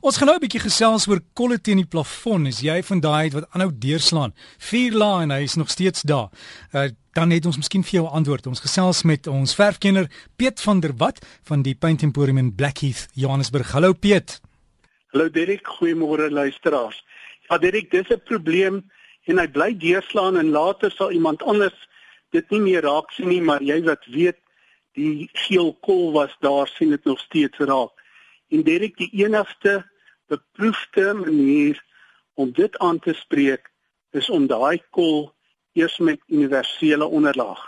Ons gaan nou 'n bietjie gesels oor kolle teen die plafon. Is jy van daai wat aanhou deurslaan? Vier lae en hy is nog steeds daar. Uh, dan het ons miskien vir jou antwoord. Ons gesels met ons verfkenner Piet van der Walt van die Paint Emporium in Blackheath, Johannesburg. Hallo Piet. Hallo Derek, goeiemôre luisteraars. Ja Derek, dis 'n probleem en hy bly deurslaan en later sal iemand anders dit nie meer raak sien nie, maar jy wat weet, die geel kol was daar sien dit nog steeds raak. En Derek, die enigste beproefde manier om dit aan te spreek is om daai kol eers met universele onderlaag.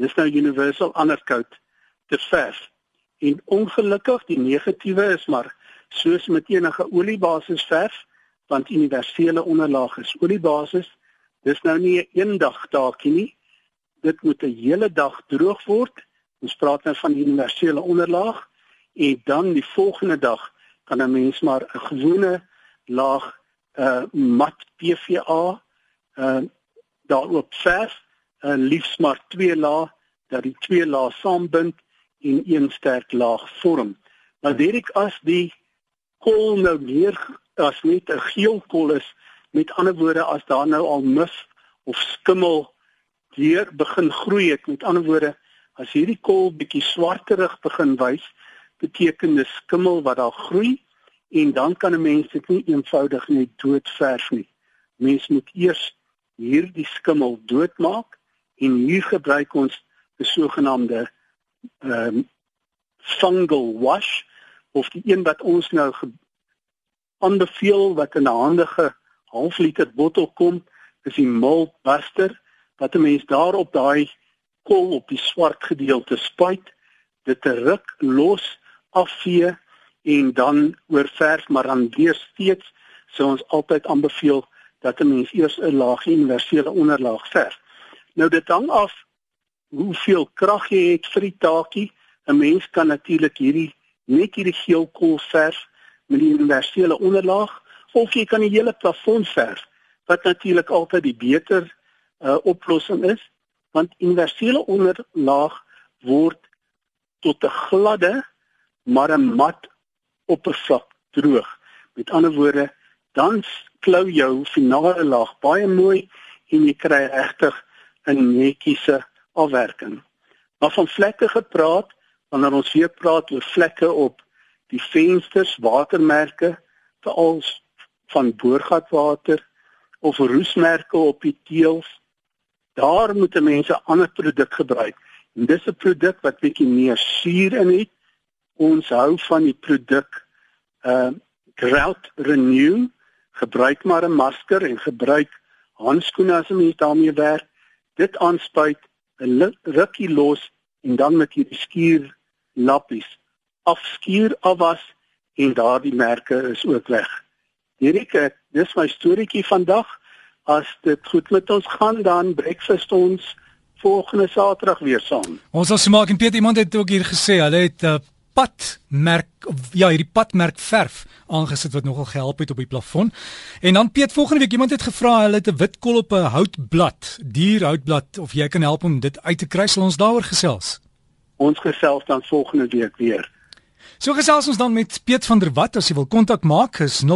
Dis nou universal undercoat te verf. En ongelukkig die negatiewe is maar soos met enige oliebasis verf, want universele onderlaag is oliebasis. Dis nou nie 'n eendag taakie nie. Dit moet 'n hele dag droog word. Ons praat nou van universele onderlaag en dan die volgende dag kan 'n mens maar 'n gewone laag uh mat PVA uh daarop verf, uh, liefs maar twee laag dat die twee laag saambind en een sterk laag vorm. Maar Derek as die kool nou meer as net 'n geel kool is, met ander woorde as daar nou al mis of skimmel hier begin groei het, met ander woorde as hierdie kool bietjie swarterig begin wys, beteken dis skimmel wat daar groei en dan kan 'n mens dit nie eenvoudig net doodverf nie. Mens moet eers hierdie skimmel doodmaak en hier gebruik ons 'n sogenaamde ehm um, fungal wash of die een wat ons nou aanbeveel wat in 'n handige half liter bottel kom, is die mold buster wat 'n mens daarop daai kol op die swart gedeelte spuit, dit ruk los afvee en dan oorverf maar dan weer steeds sou ons altyd aanbeveel dat 'n mens eers 'n laag universele onderlaag verf. Nou dit hang af hoeveel krag jy het vir die taakie. 'n Mens kan natuurlik hierdie net hierdie geel kool verf met die universele onderlaag of jy kan die hele plafon verf wat natuurlik altyd die beter uh, oplossing is want universele onderlaag word tot 'n gladde maar 'n mat oppervlak droog. Met ander woorde, dan klou jou finale laag baie mooi en jy kry regtig 'n netjiese afwerking. Maar van vlekke gepraat, wanneer ons weer praat oor vlekke op die vensters, watermerke, veral van boorgatwater of roesmerke op die teëls, daar moet mense ander produk gebruik. En dis 'n produk wat bietjie meer suur in het ons hou van die produk uh Drought Renew gebruik maar 'n masker en gebruik handskoene as jy daarmee werk dit aanspuit 'n rukkie los en dan met hierdie skuur lappies afskuur afwas en daardie merke is ook weg. Hierdie dis my storieetjie vandag. As dit goed met ons gaan dan breakfast ons volgende Saterdag weer saam. Ons sal se maak en Piet iemand het ook hier gesê hulle het uh, padmerk ja, hierdie padmerk verf aangesit wat nogal gehelp het op die plafon. En dan Piet volgende week iemand het gevra hulle het 'n wit kol op 'n houtblad, dierhoutblad of jy kan help om dit uit te kry, sal ons daaroor gesels. Ons gesels dan volgende week weer. So gesels ons dan met Piet van der Walt as jy wil kontak maak is 0116784848.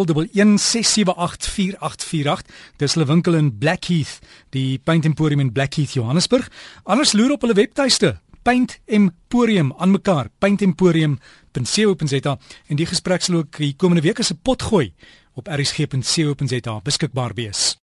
Dis hulle winkel in Blackheath, die Paint Emporium in Blackheath, Johannesburg. Anders loer op hulle webtuiste Paint Emporium aan mekaar paintemporium.co.za en die gesprek sal ook die komende week as 'n pot gooi op rsg.co.za beskikbaar wees.